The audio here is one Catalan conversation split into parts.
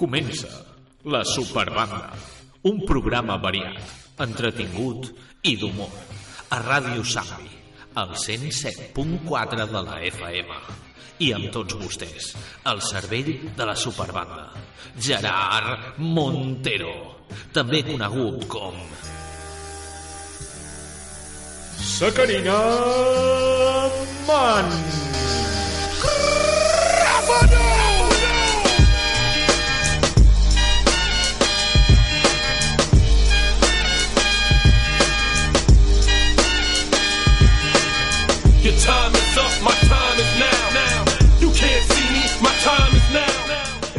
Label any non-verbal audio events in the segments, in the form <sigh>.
Comença la Superbanda, un programa variat, entretingut i d'humor. A Ràdio Sambi, al 107.4 de la FM. I amb tots vostès, el cervell de la Superbanda, Gerard Montero, també conegut com... Sacarina Man.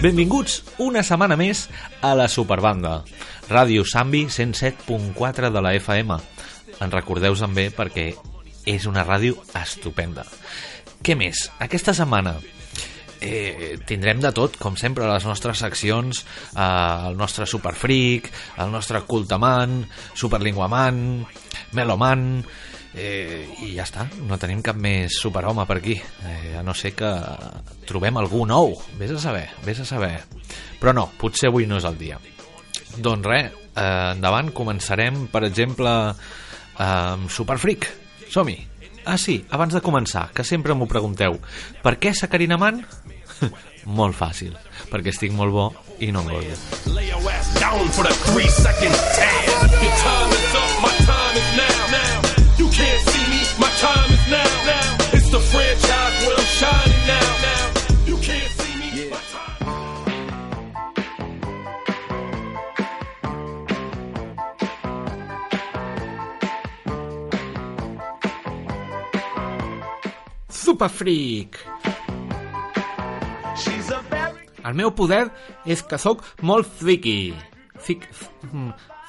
Benvinguts una setmana més a la Superbanda, Ràdio Sambi 107.4 de la FM. En recordeu bé perquè és una ràdio estupenda. Què més? Aquesta setmana eh, tindrem de tot, com sempre, les nostres seccions, eh, el nostre Superfreak, el nostre Cultaman, Superlinguaman, Meloman, eh, i ja està, no tenim cap més superhome per aquí, eh, a no ser que trobem algú nou, vés a saber, vés a saber. Però no, potser avui no és el dia. Doncs res, eh, endavant, començarem, per exemple, amb Superfreak. Som-hi! Ah, sí, abans de començar, que sempre m'ho pregunteu, per què Sacarina Man? <laughs> molt fàcil, perquè estic molt bo i no engordo. Lay your ass down for the three Superfreak! El meu poder és que sóc molt friki. Fic,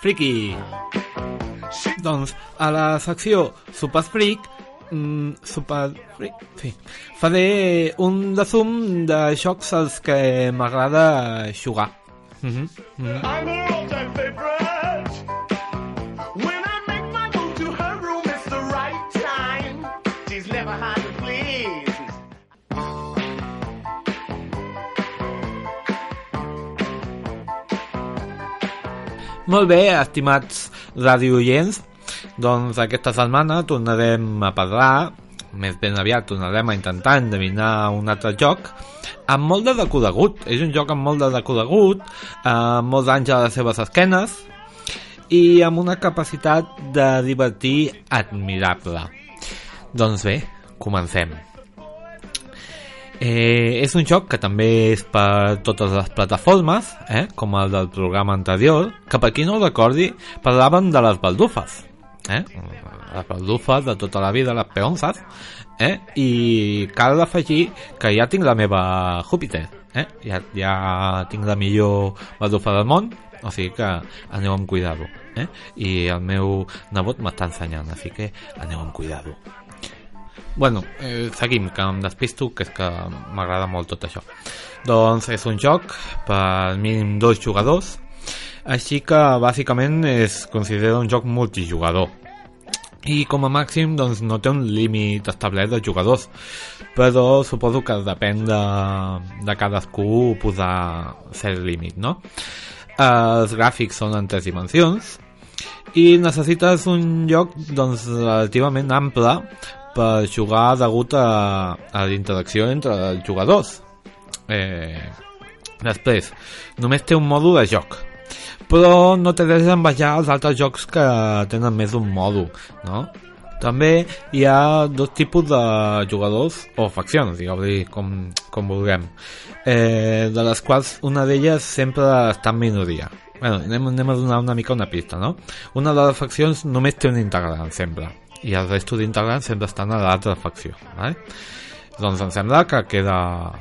friki. Doncs a la secció Superfreak mm, Superfreak sí. faré un resum de jocs als que m'agrada jugar. Mm -hmm. Mm -hmm. Molt bé, estimats radioients, doncs aquesta setmana tornarem a parlar, més ben aviat tornarem a intentar endevinar un altre joc, amb molt de deconegut. És un joc amb molt de deconegut, amb molts anys a les seves esquenes, i amb una capacitat de divertir admirable. Doncs bé, comencem. Eh, és un joc que també és per totes les plataformes, eh, com el del programa anterior, que per qui no ho recordi, parlaven de les baldufes. Eh? Les baldufes de tota la vida, les peonzas, eh? i cal afegir que ja tinc la meva Júpiter, eh? ja, ja tinc la millor baldufa del món, o sigui que aneu amb cuidado. Eh? I el meu nebot m'està ensenyant, així que aneu amb cuidado. Bueno, eh, seguim, que em despisto, que és que m'agrada molt tot això. Doncs és un joc per mínim dos jugadors, així que bàsicament es considera un joc multijugador. I com a màxim doncs, no té un límit establert de jugadors, però suposo que depèn de, de cadascú posar cert límit, no? Els gràfics són en tres dimensions, i necessites un lloc doncs, relativament ample per jugar degut a, a la interacció entre els jugadors. Eh, després, només té un mòdul de joc, però no té res a envejar els altres jocs que tenen més d'un mòdul, no? També hi ha dos tipus de jugadors o faccions, digueu-li com, com vulguem, eh, de les quals una d'elles sempre està en minoria. Bueno, anem, anem a donar una mica una pista, no? Una de les faccions només té un integrant, sempre, i el resto d'integrants sempre estan a l'altra facció, vale? Doncs em sembla que queda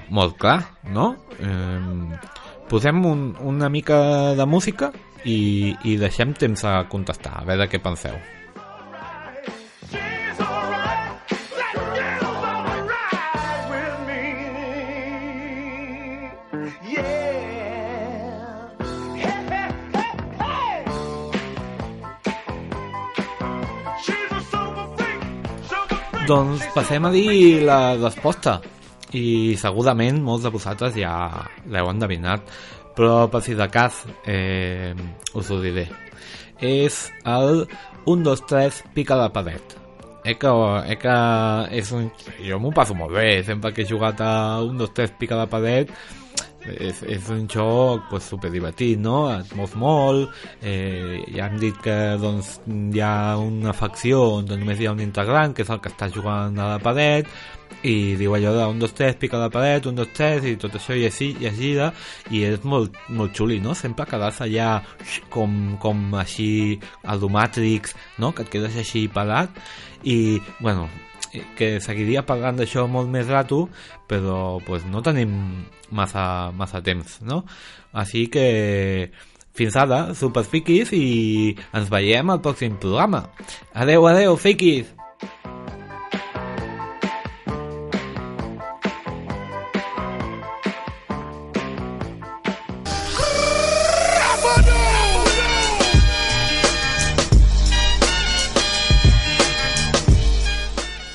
molt clar, no? Eh, posem un, una mica de música i, i deixem temps a contestar, a veure què penseu. Doncs passem a dir la resposta i segurament molts de vosaltres ja l'heu endevinat però per si de cas eh, us ho diré. És el 1, 2, 3, pica la paret. Eh que, eh que és un... Jo m'ho passo molt bé, sempre que he jugat a 1, 2, 3, pica la paret, és, és un joc pues, super divertit, no? Et mous molt, eh, ja hem dit que doncs, hi ha una facció on només hi ha un integrant, que és el que està jugant a la paret, i diu allò de 1, 2, 3, pica la paret, 1, 2, 3, i tot això i així, i gira, i és molt, molt xuli, no? Sempre quedar-se allà com, com així, al Matrix, no? Que et quedes així parat, i, bueno, que seguiria parlant d'això molt més rato, però pues, no tenim massa, massa temps, no? Així que fins ara, superfiquis, i ens veiem al pròxim programa. Adeu, adeu, fiquis!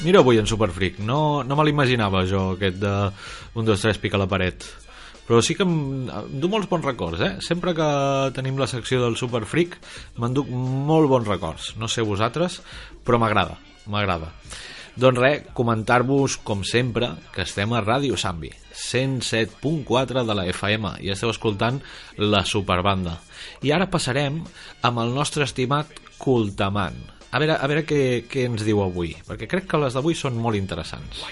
Mira avui en Superfreak, no, no me l'imaginava jo, aquest de 1, 2, 3, pica la paret. Però sí que em, em du molts bons records, eh? Sempre que tenim la secció del Superfreak m'enduc molt bons records. No sé vosaltres, però m'agrada, m'agrada. Doncs res, comentar-vos, com sempre, que estem a Ràdio Sambi, 107.4 de la FM, i esteu escoltant la Superbanda. I ara passarem amb el nostre estimat Cultaman. A veure, a veure què, què ens diu avui, perquè crec que les d'avui són molt interessants.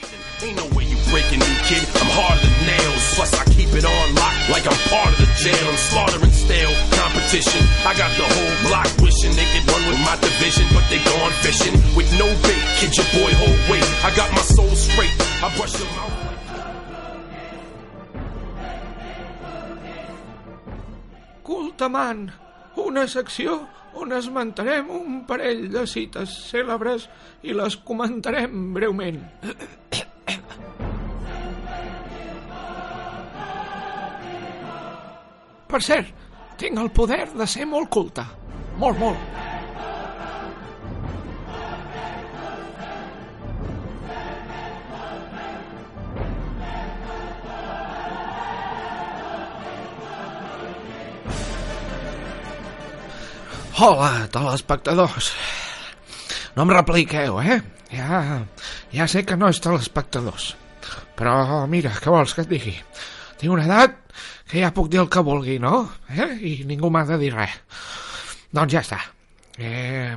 Cultaman, una secció on esmentarem un parell de cites cèlebres i les comentarem breument. Per cert, tinc el poder de ser molt culte. Molt, molt. Hola, telespectadors. No em repliqueu, eh? Ja, ja sé que no és telespectadors. Però mira, què vols que et digui? Tinc una edat que ja puc dir el que vulgui, no? Eh? I ningú m'ha de dir res. Doncs ja està. Eh,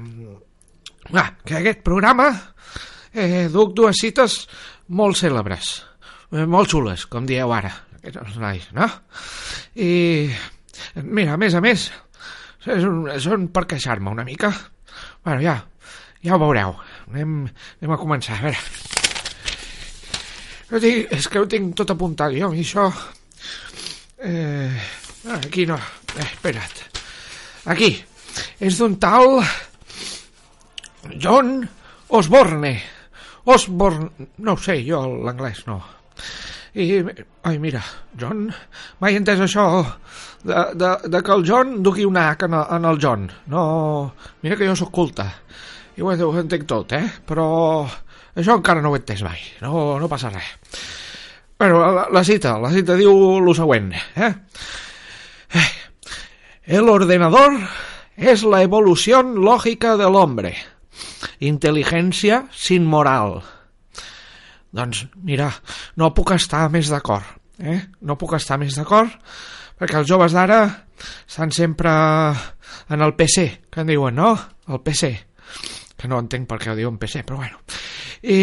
va, que aquest programa eh, duc dues cites molt cèlebres, eh, molt xules, com dieu ara, aquests nois, no? I mira, a més a més, són, són per queixar-me una mica. Bueno, ja, ja ho veureu. Anem, anem a començar, a veure. Jo tinc, és que ho tinc tot apuntat, jo, i això... Eh, ah, aquí no, eh, espera't. Aquí, és d'un tal... John Osborne. Osborne, no ho sé, jo l'anglès no. I, ai, mira, John, mai he entès això de, de, de que el John duqui una H en el, en el John. No, mira que jo sóc culte. I ho, ho entenc tot, eh? Però això encara no ho he entès mai. No, no passa res. Bueno, la, la cita, la cita diu lo següent, eh? El ordenador es la evolución lógica del hombre. Inteligencia sin moral. Doncs mira, no puc estar més d'acord, eh? No puc estar més d'acord perquè els joves d'ara estan sempre en el PC, que en diuen, no? El PC. Que no entenc per què ho diuen PC, però bueno. I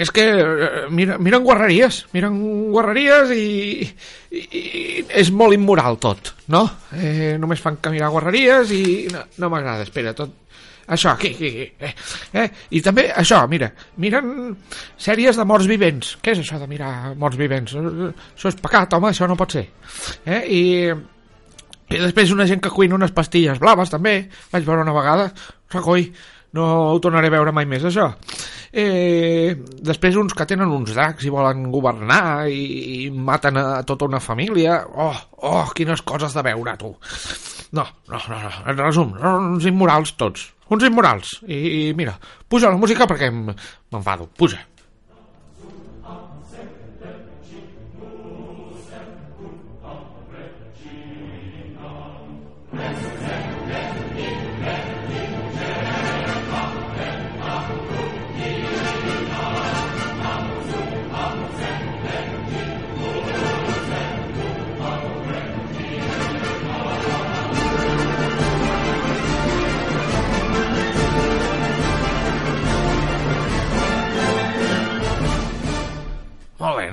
és que eh, mira, miren guarreries, miren guarreries i, i, i és molt immoral tot, no? Eh, només fan caminar guarreries i no, no m'agrada, espera, tot, això, aquí, aquí. Eh, eh? I també això, mira, miren sèries de morts vivents. Què és això de mirar morts vivents? Això és pecat, home, això no pot ser. Eh? I, I després una gent que cuina unes pastilles blaves, també. Vaig veure una vegada. Recoi, no ho tornaré a veure mai més, això. Eh, després uns que tenen uns dracs i volen governar i, i maten a tota una família. Oh, oh, quines coses de veure, tu. No, no, no, no. en resum, uns immorals tots. Uns immorals. I, i mira, puja la música perquè m'enfado. Puja.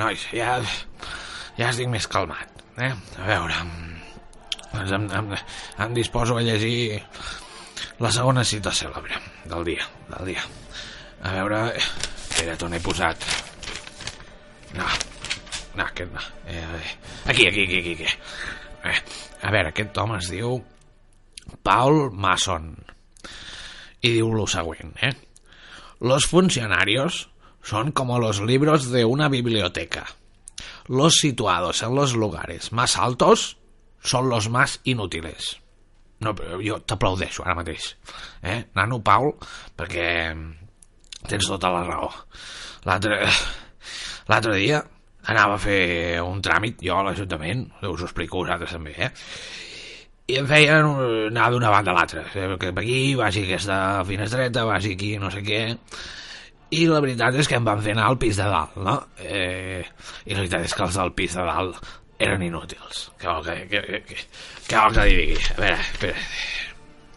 Nois, ja, ja estic més calmat. Eh? A veure, doncs em, em, em disposo a llegir la segona cita cèlebre del dia, del dia. A veure, espera't, on he posat? No, no, aquest no. Eh, aquí, aquí, aquí, aquí. Eh, a veure, aquest home es diu Paul Mason y diu lo següent, ¿eh? Los funcionarios son como los libros de una biblioteca. Los situados en los lugares más altos son los más inútiles. No, però jo t'aplaudeixo ara mateix. Eh? Nano Paul, perquè tens tota la raó. <sighs> L'altre dia anava a fer un tràmit, jo a l'Ajuntament, us ho explico a vosaltres també, eh? i em feien anar d'una banda a l'altra Eh, que aquí, vagi aquesta finestreta vagi aquí, no sé què i la veritat és que em van fer anar al pis de dalt no? eh, i la veritat és que els del pis de dalt eren inútils què vol que, que, que, que, vol que li digui a veure, espera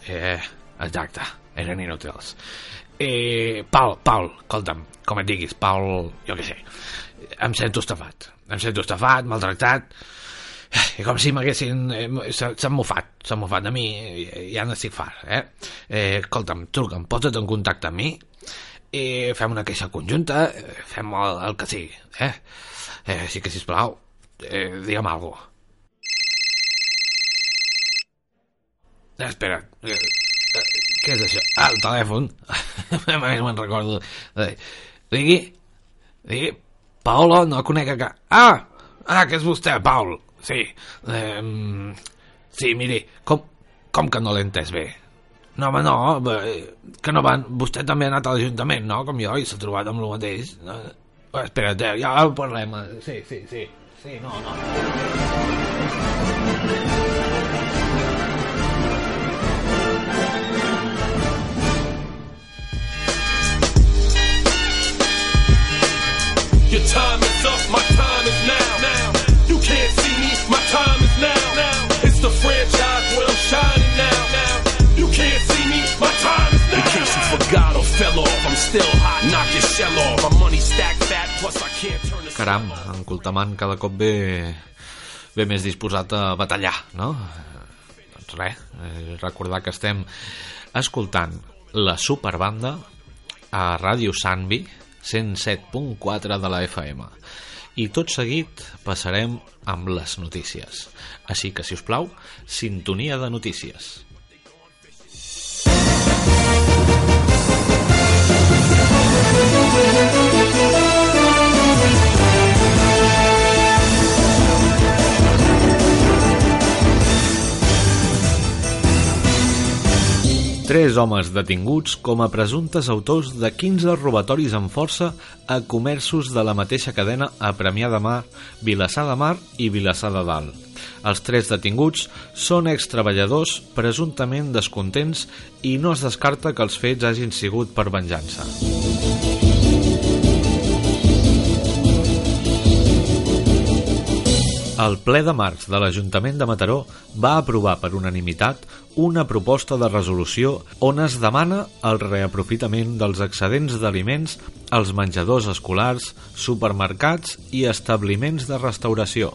eh, exacte, eren inútils eh, Paul, Paul, escolta'm com et diguis, Paul, jo què sé em sento estafat em sento estafat, maltractat i com si m'haguessin... eh, s'ha- S'han mofat, s'han mofat de mi, ja n'estic fart, eh? eh? Escolta'm, truca'm, posa't en contacte amb mi i fem una queixa conjunta, eh, fem el, el que sigui, eh? eh així que, sisplau, eh, digue'm alguna cosa. Espera, eh, eh, què és això? Ah, el telèfon. <laughs> A més me'n recordo. Eh, Digui, digui, Paolo, no conec a cap... Ah, ah, que és vostè, Paul. Sí, eh, sí, miri, com, com que no l'he entès bé? No, home, no, que no van... Vostè també ha anat a l'Ajuntament, no?, com jo, i s'ha trobat amb el mateix. No? Eh, Espera't, eh, ja ho parlem. eh, Sí, sí, sí. Sí, no, no. Fell off, I'm still hot. Knock your shell off. My money stacked fat, plus I can't turn this. Caram, en Cultaman cada cop ve, ve més disposat a batallar, no? Doncs res, eh, recordar que estem escoltant la Superbanda a Ràdio Sanvi 107.4 de la FM i tot seguit passarem amb les notícies així que si us plau sintonia de notícies Tres homes detinguts com a presumptes autors de 15 robatoris amb força a comerços de la mateixa cadena a Premià de Mar, Vilassar de Mar i Vilassar de Dalt. Els tres detinguts són extreballadors presumptament descontents i no es descarta que els fets hagin sigut per venjança. El ple de març de l'Ajuntament de Mataró va aprovar per unanimitat una proposta de resolució on es demana el reaprofitament dels excedents d'aliments als menjadors escolars, supermercats i establiments de restauració.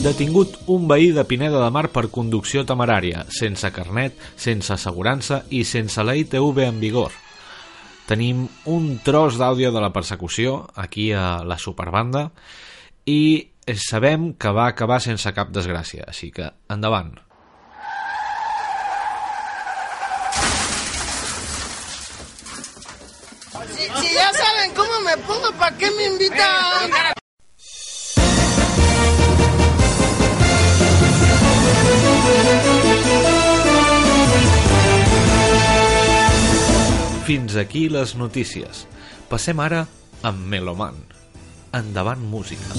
Detingut un veí de Pineda de Mar per conducció temerària, sense carnet, sense assegurança i sense la ITV en vigor. Tenim un tros d'àudio de la persecució aquí a la Superbanda i sabem que va acabar sense cap desgràcia, així que endavant. Si, si ya saben cómo me pongo, ¿para qué me invitan? Fins aquí les notícies. Passem ara amb Meloman. Endavant música.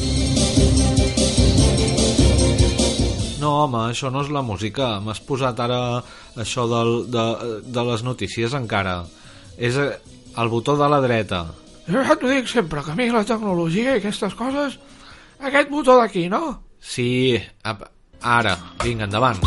No, home, això no és la música. M'has posat ara això del, de, de les notícies encara. És eh, el botó de la dreta. Jo ja t'ho dic sempre, que a mi la tecnologia i aquestes coses... Aquest botó d'aquí, no? Sí, ap- ara, vinga, endavant.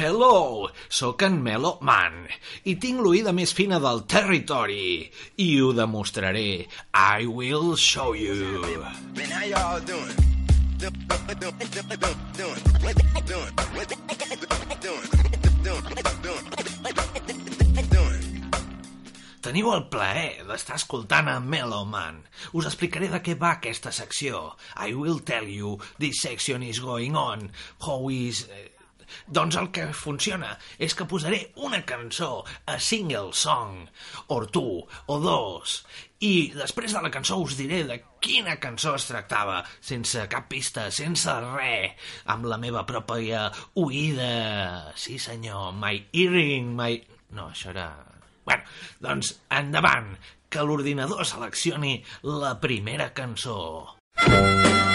Hello, sóc en Melo Man i tinc l'oïda més fina del territori i ho demostraré. I will show you. Man, how y'all doing? Doing, doing, doing, doing, doing, Teniu el plaer d'estar escoltant a Melo Man. Us explicaré de què va aquesta secció. I will tell you, this section is going on. How is... eh, Doncs el que funciona és que posaré una cançó, a single song, o tu, o dos, i després de la cançó us diré de quina cançó es tractava, sense cap pista, sense res, amb la meva pròpia oïda. Sí, senyor, my earring, my... No, això era... Bueno, doncs endavant, que l'ordinador seleccioni la primera cançó. Love,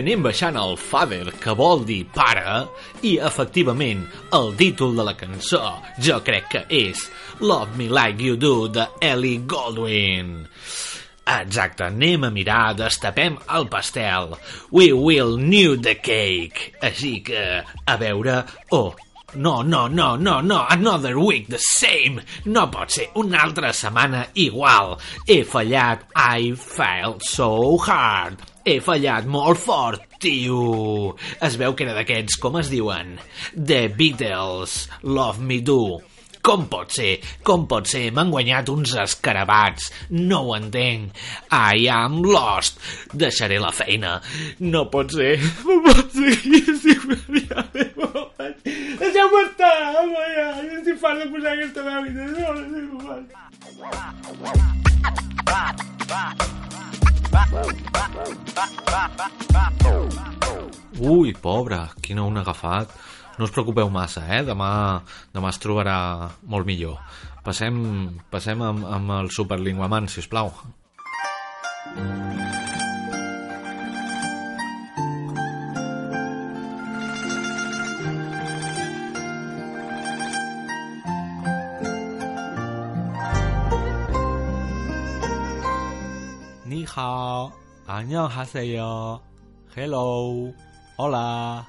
anem baixant el father, que vol dir pare, i efectivament el títol de la cançó jo crec que és Love Me Like You Do de Ellie Goldwyn. Exacte, anem a mirar, destapem el pastel. We will new the cake. Així que, a veure... Oh, no, no, no, no, no, another week the same. No pot ser una altra setmana igual. He fallat, I failed so hard. He fallat molt fort, tio. Es veu que era d'aquests, com es diuen? The Beatles, Love Me Do. Com pot ser? Com pot ser? M'han guanyat uns escarabats. No ho entenc. I am lost. Deixaré la feina. No pot ser. <laughs> No pot ser. <laughs> Deixeu-me estar, ja. Jo estic fart de posar aquesta veu. No, no, no, no. Ui, pobre, quina un agafat. No us preocupeu massa, eh? Demà, demà es trobarà molt millor. Passem, passem amb, amb el Superlinguaman, si us plau. Ni hao, 안녕하세요. Hello, hola.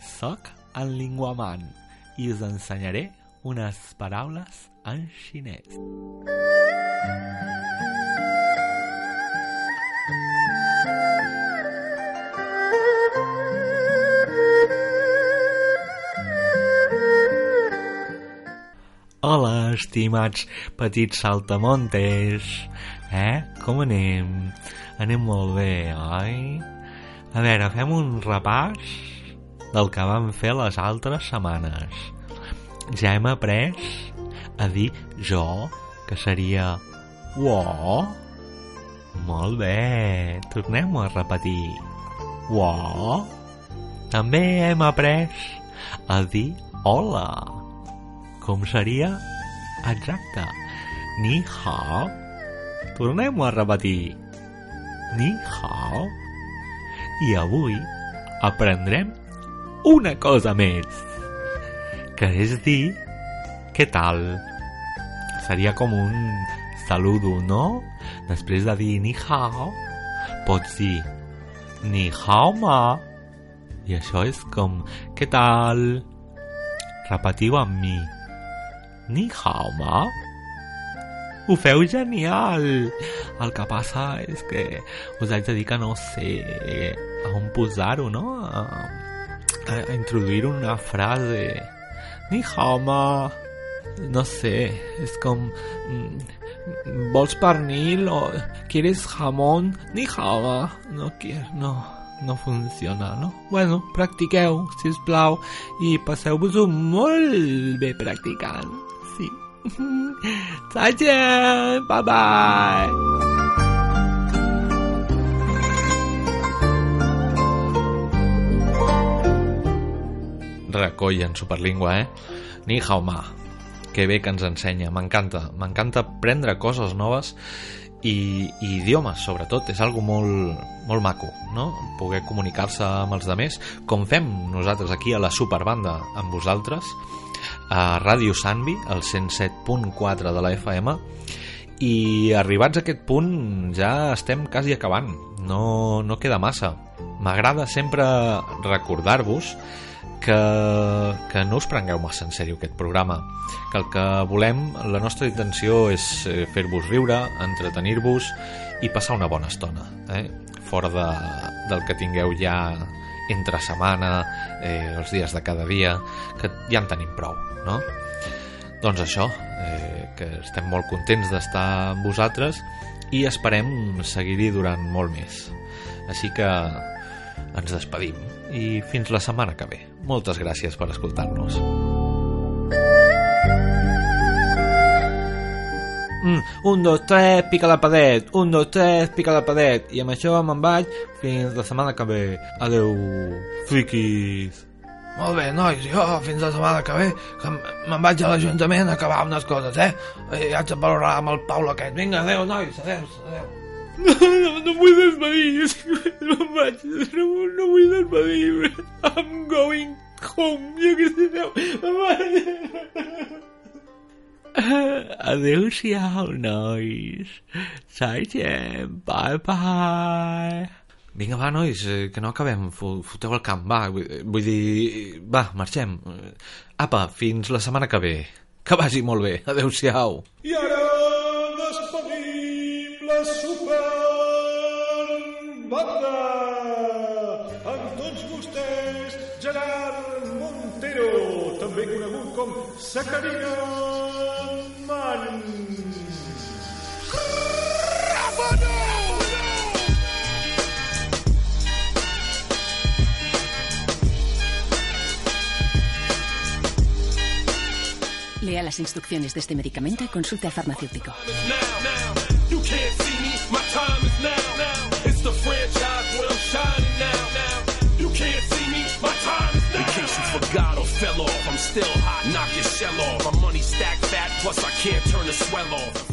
Soc en Linguaman i us ensenyaré unes paraules en xinès. Hola, estimats petits saltamontes. Eh? Com anem? Anem molt bé, oi? A veure, fem un repàs del que vam fer les altres setmanes. Ja hem après a dir jo, que seria wo. Molt bé, tornem a repetir. Wo. També hem après a dir hola. Com seria? Exacte. Ni hao. Tornem a repetir. Ni hao. I avui aprendrem una cosa més, que és dir què tal. Seria com un saludo, no? Després de dir ni hao, pots dir ni hao ma. I això és com què tal. Repetiu amb mi. Ni hao ma. Ho feu genial! El que passa és que us haig de dir que no sé a on posar-ho, no? A, a, introduir una frase. Ni hao ma. No sé, és com... mm, Vols pernil o quieres jamón? Ni ma. No no, no funciona, no? Bueno, practiqueu, si us plau, i passeu-vos-ho molt bé practicant. <laughs> Sí. 再见，拜拜。 Recoll en Superlingua, eh? Ni hao ma. Que bé que ens ensenya, m'encanta. M'encanta aprendre coses noves i, i idiomes, sobretot. És algo molt, molt maco, no? Poder comunicar-se amb els demés, com fem nosaltres aquí a la Superbanda amb vosaltres, a Ràdio Sanvi, el 107.4 de la FM, i arribats a aquest punt ja estem quasi acabant. No, no queda massa. M'agrada sempre recordar-vos que, que no us prengueu massa en sèrio aquest programa que el que volem, la nostra intenció és eh, fer-vos riure, entretenir-vos i passar una bona estona eh? fora de, del que tingueu ja entre setmana eh, els dies de cada dia que ja en tenim prou no? doncs això eh, que estem molt contents d'estar amb vosaltres i esperem seguir-hi durant molt més així que ens despedim i fins la setmana que ve. Moltes gràcies per escoltar-nos. Mm, un, dos, tres, pica la paret. Un, dos, tres, pica la paret. I amb això me'n vaig fins la setmana que ve. Adeu, friquis. Molt bé, nois, jo fins la setmana que ve que me'n vaig a l'Ajuntament a acabar unes coses, eh? I haig de valorar amb el Pau aquest. Vinga, adeu, nois, adeu, adeu. No, no, no vull despedir. És que no em vaig. No, no vull despedir. I'm going home. Jo què sé. No. <laughs> Adéu-siau, nois. Sergent, bye bye. Vinga, va, nois, eh, que no acabem. Fu- Foteu el camp, va. Vull, dir... Va, marxem. Apa, fins la setmana que ve. Que vagi molt bé. Adéu-siau. I ara despedim la Superbanda amb tots vostès Gerard Montero també conegut com Sacarina Lea las instrucciones de este medicamento y consulte al farmacéutico. fell off. I'm still hot. Knock your shell off. Plus I can't turn the swell off.